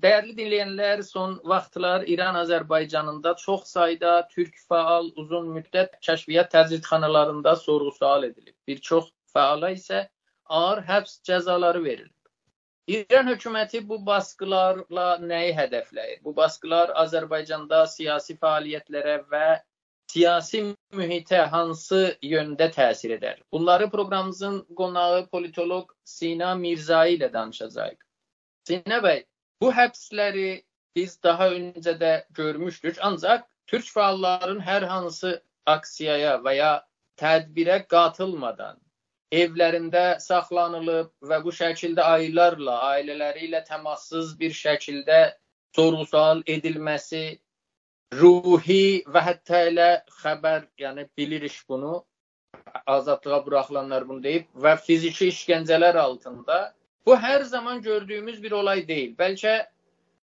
Dəyərli dinləyənlər, son vaxtlar İran-Azərbaycanında çox sayda türk faal uzun müddət kəşfiyyat təcridxanalarında sorğu-sual edilib. Bir çox fəala isə ağır həbs cəzaları verilib. İran hökuməti bu baskılarla nəyi hədəfləyir? Bu baskılar Azərbaycanda siyasi fəaliyyətlərə və siyasi mühitə hansı yöndə təsir edər? Bunları proqramımızın qonağı politoloq Sina Mirzai ilə danışacağıq. Sina bəy, Bu həbsləri biz daha öncə də görmüşdük, ancaq türk fəalların hər hansı aksiyaya və ya tədbirə qatılmadan evlərində saxlanılıb və bu şəkildə aylarla ailələri ilə təmassız bir şəkildə sorğu-sual edilməsi, ruhi və hətta elə xəbər, yəni bilirik bunu, azadlığa buraxılanlar bunu deyib və fiziki işgəncələr altında Bu hər zaman gördüyümüz bir olay deyil. Bəlkə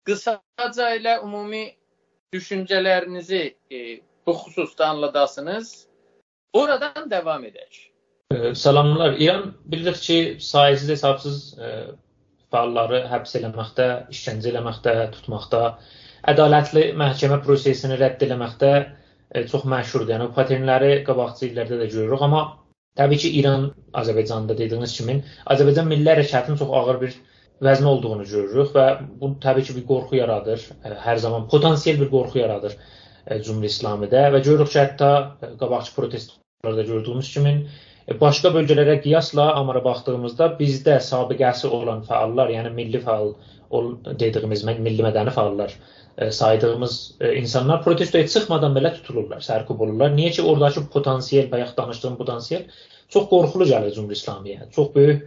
qısaca ilə ümumi düşüncələrinizi e, bu xüsusda anladasınız. Oradan davam edək. E, salamlar. İran bilirik ki, sayəsiz hesabsız e, fəalları həbs eləməkdə, işgəncə eləməkdə, tutmaqda, ədalətli məhkəmə prosesini rədd eləməkdə e, çox məşhurdur. Yəni bu paternləri qabaqcı illərdə də görürük, amma Təbii ki, İran Azərbaycanda dediyiniz kimi Azərbaycan milli hərəkatının çox ağır bir vəzni olduğunu görürük və bu təbii ki, bir qorxu yaradır. Hər zaman potensial bir qorxu yaradır Cümhuriyyət İslamidə və görürük ki, hətta qabaqçı protestlərdə gördüyümüz kimi başqa bölgələrə qiyasla Amara baxdığımızda bizdə sabiqəsi olan fəallar, yəni milli fəal dediyimiz milli mədəni fəallar saydığımız insanlar protestoya çıxmadan belə tutulurlar, sərkub olurlar. Niyə ki, oradakı potensial və yaxud danışdığım potensial çox qorxulu gəlir Cümhuriyyət İslamiyə. Çox böyük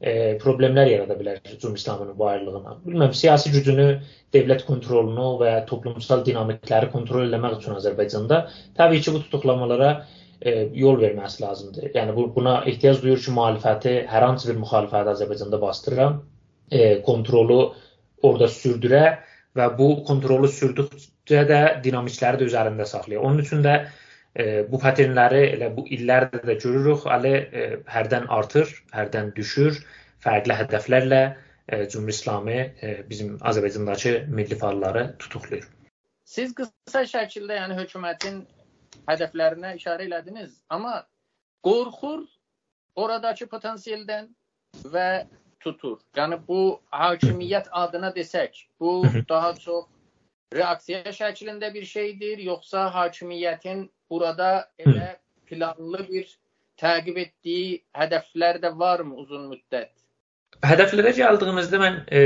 e, problemlər yarada bilər Cümhuriyyət İslamının varlığına. Bilməm, siyasi gücünü, dövlət kontrolunu və toplumsal dinamikləri kontrol etmək üçün Azərbaycanda təbii ki, bu tutuqlamalara e, yol verməsi lazımdır. Yəni bu buna ehtiyac duyur ki, müxalifəti, hər hansı bir müxalifəti Azərbaycanda bastıra, e, kontrolu orada sürdürə və bu kontrolu sürdükcə də dinamikləri də üzərində saxlayır. Onun üçün də e, bu paternləri elə bu illərdə də görürük, hələ e, hərdən artır, hərdən düşür, fərqli hədəflərlə e, Cümhuriyyət İslamı e, bizim Azərbaycandakı milli fəalları tutuqlayır. Siz qısa şəkildə, yəni hökumətin hədəflərinə işarə elədiniz, amma qorxur oradakı potensialdən və tutur. Yəni bu hakimiyyət adına desək, bu daha çox reaksiya şəklində bir şeydir, yoxsa hakimiyyətin burada elə planlı bir təqib etdiyi hədəflər də varmı uzun müddət? Hədəflərə gəldiyimizdə mən e,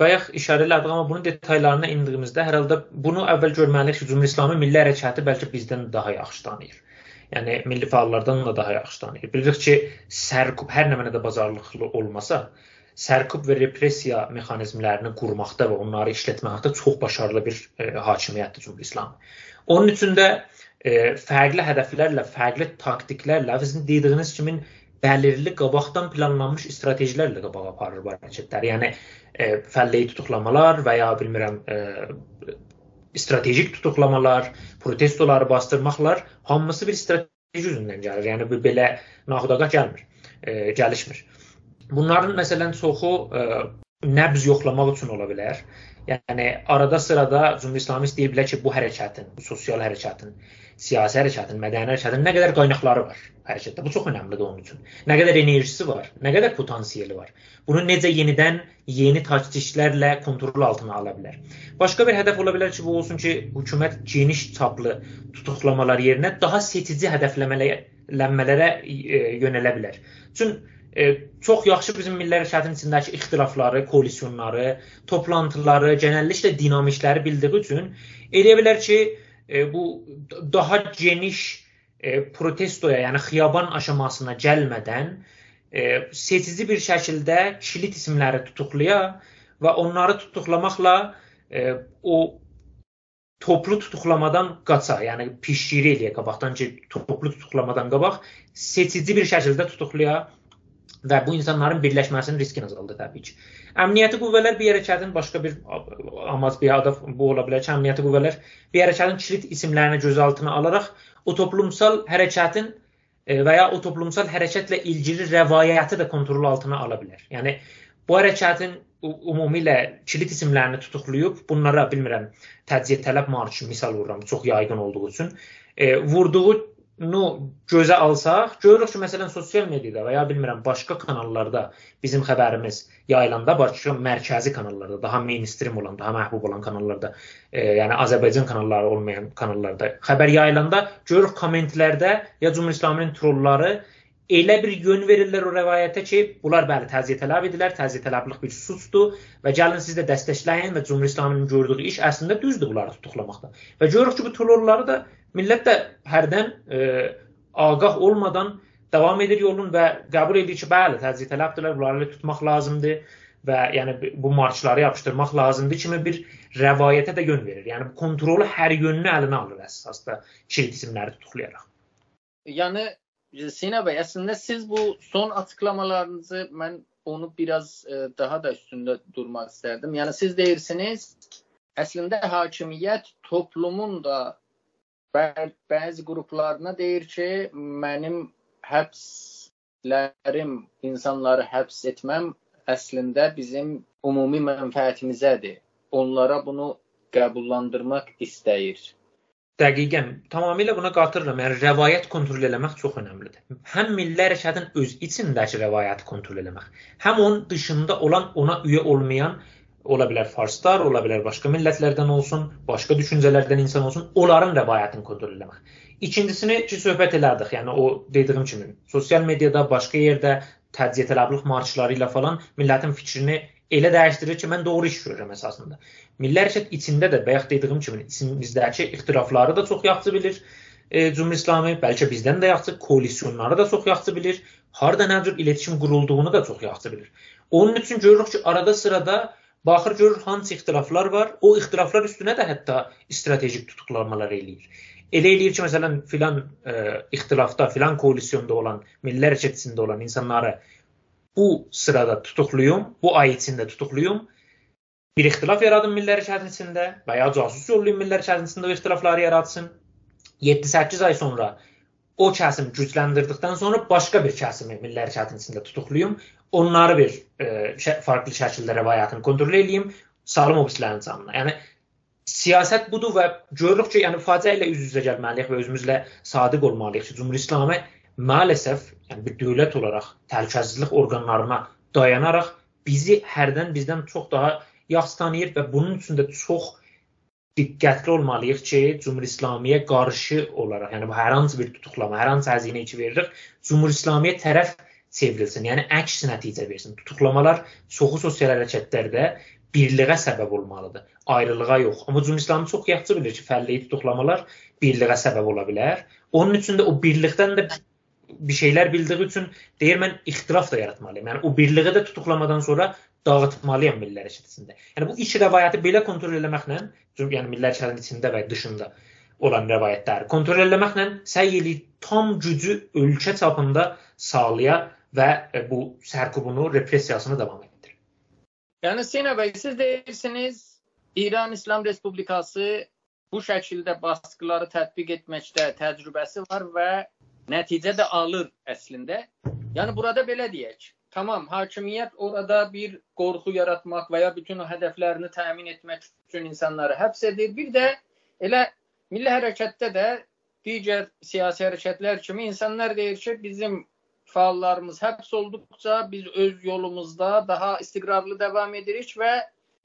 bayaq işarə elədim, amma bunun detallarına indiyimizdə hər halda bunu əvvəl görməliyik ki, Cümhuriyyət İslamı milli hərəkatı bəlkə bizdən daha yaxşı tanıyır. Yəni milli fəallardan da daha yaxşı tanıyır. Bilirik ki, sərkub hər nə mənada bazarlıqlı olmasa, sərkub və repressiya mexanizmlərini qurmaqda və onları işlətməkdə çox başarılı bir e, hakimiyyətdir Cümhuriyyət İslamı. Onun üçün də e, fərqli hədəflərlə, fərqli taktiklərlə, sizin dediyiniz kimi bəlirli qabaqdan planlanmış stratejilərlə qabağa aparır bu hərəkətləri. Yəni e, fəlləyi tutuqlamalar və ya bilmirəm e, strategik tutuqlamalar, protestoları bastırmaqlar hamısı bir strateji üzündən gəlir. Yəni bu belə naxudaqa gəlmir, e, gəlişmir. Bunların məsələn çoxu e, nəbz yoxlamaq üçün ola bilər. Yəni arada sırada Cümhuriyyət İslamı istəyir bilər ki, bu hərəkətin, sosial hərəkətin, siyasi hərəkətin, mədəni hərəkətin nə qədər qaynaqları var hərəkətdə. Bu çox əhəmiylidir onun üçün. Nə qədər enerjisi var, nə qədər potensiali var. Bunu necə yenidən yeni taktiklərlə kontrol altına ala bilər. Başqa bir hədəf ola bilər ki, bu olsun ki, hökumət geniş çaplı tutuqlamalar yerinə daha seçici hədəfləmələrə e, yönələ bilər. Çünki e, çox yaxşı bizim milli hərəkatın içindəki ixtilafları, koalisyonları, toplantıları, genəlliklə dinamikləri bildiyi üçün eləyə bilər ki, bu daha geniş e, protestoya, yəni xiyaban aşamasına gəlmədən e, seçici bir şəkildə kilit isimləri tutuqlaya və onları tutuqlamaqla e, o toplu tutuqlamadan qaça, yəni pişiri eləyə qabaqdan ki, toplu tutuqlamadan qabaq seçici bir şəkildə tutuqlaya və bu insanların birləşməsinin riskini azaldır təbii ki. Əmniyyəti qüvvələr bir hərəkətin başqa bir amac bir hədəf bu ola bilər ki, əmniyyəti qüvvələr bir hərəkətin kilit isimlərini göz altına alaraq o toplumsal hərəkətin e, və ya o toplumsal hərəkətlə ilgili rəvayəti də kontrol altına ala bilər. Yəni bu hərəkətin ümumilə kilit isimlərini tutuqlayıb bunlara bilmirəm təciyə tələb marşı misal vururam çox yayğın olduğu üçün e, vurduğunu gözə alsaq görürük ki, məsələn sosial mediada və ya bilmirəm başqa kanallarda bizim xəbərimiz yayılanda başqa mərkəzi kanallarda, daha mainstream olan, daha məhbub olan kanallarda, e, yəni Azərbaycan kanalları olmayan kanallarda xəbər yayılanda görürük kommentlərdə ya Cümhuriyət İslamının trolları elə bir yön verirlər o rəvayətə ki, bunlar bəli təzyiyə tələb edirlər, təzyiyə tələblıq bir suçdur və gəlin siz də dəstəkləyin və Cümhuriyət İslamının gördüyü iş əslində düzdür bunları tutuqlamaqda. Və görürük ki, bu terrorları da millət də hərdən e, ağah olmadan davam edir yolun və qəbul edir ki, bəli, təzyiyə tələbdirlər, bunları tutmaq lazımdır və yəni bu marşları yapışdırmaq lazımdır kimi bir rəvayətə də yön verir. Yəni kontrolu hər yönünü əlinə alır əsasda kilit isimləri tutuqlayaraq. Yəni Sina Bey, əslində siz bu son açıqlamalarınızı mən onu biraz e, daha da üstündə durmaq istərdim. Yəni siz deyirsiniz, əslində hakimiyyət toplumun da bəzi qruplarına deyir ki, mənim həbslərim, insanları həbs etməm əslində bizim ümumi mənfəətimizədir. Onlara bunu qəbullandırmaq istəyir. Dəqiqən, tamamilə buna qatırıram. Yəni rəvayət kontrol eləmək çox əhəmilidir. Həm milli hərəkatın öz içindəki rəvayəti kontrol eləmək, həm onun dışında olan, ona üyə olmayan ola bilər farslar, ola bilər başqa millətlərdən olsun, başqa düşüncələrdən insan olsun, onların rəvayətini kontrol eləmək. İkincisini ki, söhbət elədik. Yəni o dediyim kimi, sosial mediada, başqa yerdə təciyə tələblıq marşları ilə falan millətin fikrini elə dəyişdirir ki, mən doğru iş görürəm əsasında. Milli hərəkat içində də bayaq dediyim kimi içimizdəki ixtilafları da çox yaxşı bilir. E, Cümhur İslami bəlkə bizdən də yaxşı koalisyonları da çox yaxşı bilir. Harda nə cür iletişim qurulduğunu da çox yaxşı bilir. Onun üçün görürük ki, arada sırada baxır görür hansı ixtilaflar var. O ixtilaflar üstünə də hətta strateji tutuqlanmalar eləyir. Elə eləyir ki, məsələn, filan e, ixtilafda, filan koalisyonda olan, milli hərəkat içində olan insanları bu sırada tutukluyum, bu ay içində tutukluyum. Bir ixtilaf yaradım milli hərəkatın içində və ya casus yollayın milli hərəkatın içində o ixtilafları yaratsın. 7-8 ay sonra o kəsim gücləndirdikdən sonra başqa bir kəsimi milli hərəkatın içində tutukluyum. Onları bir e, farklı şəkildə rəvayətini kontrol edeyim, salım o birislərin canına. Yəni siyasət budur və görürük ki, yəni faciə ilə üz-üzə gəlməliyik və özümüzlə sadiq olmalıyıq ki, Cümhuriyyət İslamı maalesef yəni bir dövlət olaraq təhlükəsizlik orqanlarına dayanaraq bizi hərdən bizdən çox daha yaxşı tanıyır və bunun üçün də çox diqqətli olmalıyıq ki, Cümhur İslamiyə qarşı olaraq, yəni bu hər hansı bir tutuqlama, hər hansı əzinə ki veririk, Cümhur İslamiyə tərəf çevrilsin, yəni əks nəticə versin. Tutuqlamalar çoxu sosial hərəkətlərdə birliğə səbəb olmalıdır, ayrılığa yox. Amma Cümhur İslami çox yaxşı bilir ki, fərqli tutuqlamalar birliğə səbəb ola bilər. Onun üçün də o birlikdən də bir şeylər bildiyi üçün deyir mən ixtilaf da yaratmalıyam. Yəni o birliyi də tutuqlamadan sonra dağıtmalıyam milli hərəkat içində. Yəni bu iç rəvayəti belə kontrol eləməklə, yəni milli hərəkatın içində və dışında olan rəvayətləri kontrol eləməklə səy eləyir tam gücü ölkə çapında sağlaya və e, bu sərkubunu, repressiyasını davam etdirir. Yəni Sina bəy, siz deyirsiniz İran İslam Respublikası bu şəkildə baskıları tətbiq etməkdə təcrübəsi var və nəticə də alır əslində. Yəni burada belə deyək. Tamam, hakimiyyət orada bir qorxu yaratmaq və ya bütün o hədəflərini təmin etmək üçün insanları həbs edir. Bir də elə milli hərəkətdə də digər siyasi hərəkətlər kimi insanlar deyir ki, bizim fəallarımız həbs olduqca biz öz yolumuzda daha istiqrarlı davam edirik və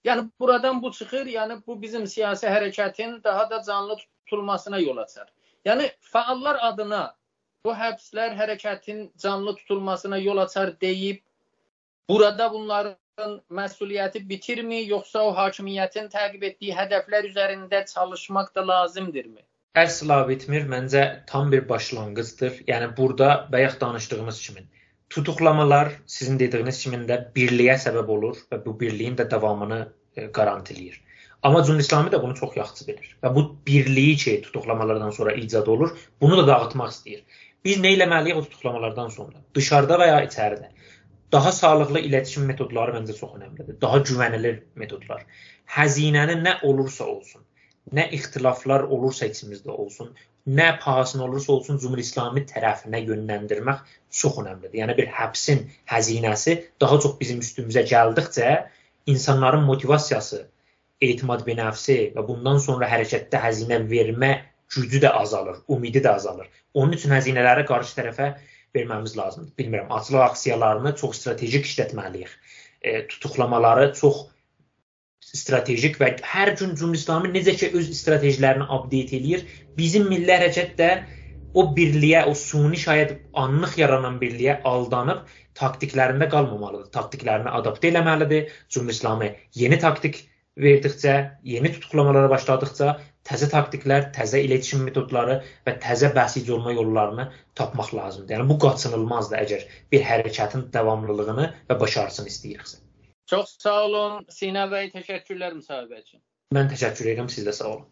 yəni buradan bu çıxır, yəni bu bizim siyasi hərəkətin daha da canlı tutulmasına yol açar. Yəni fəallar adına bu həbslər hərəkətin canlı tutulmasına yol açar deyib burada bunların məsuliyyəti bitirmi, yoxsa o hakimiyyətin təqib etdiyi hədəflər üzərində çalışmaq da lazımdırmı? Əsla bitmir. Məncə tam bir başlanğıcdır. Yəni burada bayaq danışdığımız kimi tutuqlamalar sizin dediyiniz kimi də birliyə səbəb olur və bu birliyin də davamını e, qarantiləyir. Amma Cümhur İslami də bunu çox yaxşı bilir və bu birliyi ki, tutuqlamalardan sonra icad olur, bunu da dağıtmaq istəyir. Biz nə eləməliyik o tutuqlamalardan sonra? Dışarıda və ya içəridə. Daha sağlıqlı iletişim metodları məncə çox önəmlidir. Daha güvənilir metodlar. Həzinəni nə olursa olsun, nə ixtilaflar olursa içimizdə olsun, nə pahasına olursa olsun Cümhur İslami tərəfinə yönləndirmək çox əhəmiylidir. Yəni bir həbsin xəzinəsi daha çox bizim üstümüzə gəldikcə insanların motivasiyası, etimad benəfsi və bundan sonra hərəkətdə xəzinə vermə gücü də azalır, ümidi də azalır. Onun üçün xəzinələri qarşı tərəfə verməmiz lazımdır. Bilmirəm, açılıq aksiyalarını çox strateji işlətməliyik. E, tutuqlamaları çox strateji və hər gün Cümhur İslami necə ki öz stratejilərini update eləyir, bizim milli hərəkat da o birliyə, o suni şayət anlıq yaranan birliyə aldanıb taktiklərində qalmamalıdır. Taktiklərini adaptə eləməlidir. Cümhur İslami yeni taktik verdikcə, yeni tutuqlamalara başladıkca təzə taktiklər, təzə iletişim metodları və təzə bəsic olma yollarını tapmaq lazımdır. Yəni bu qaçınılmazdır əgər bir hərəkətin davamlılığını və başarısını istəyiriksə. Çox sağ olun Sina bəy, təşəkkürlər müsahibə üçün. Mən təşəkkür edirəm, siz də sağ olun.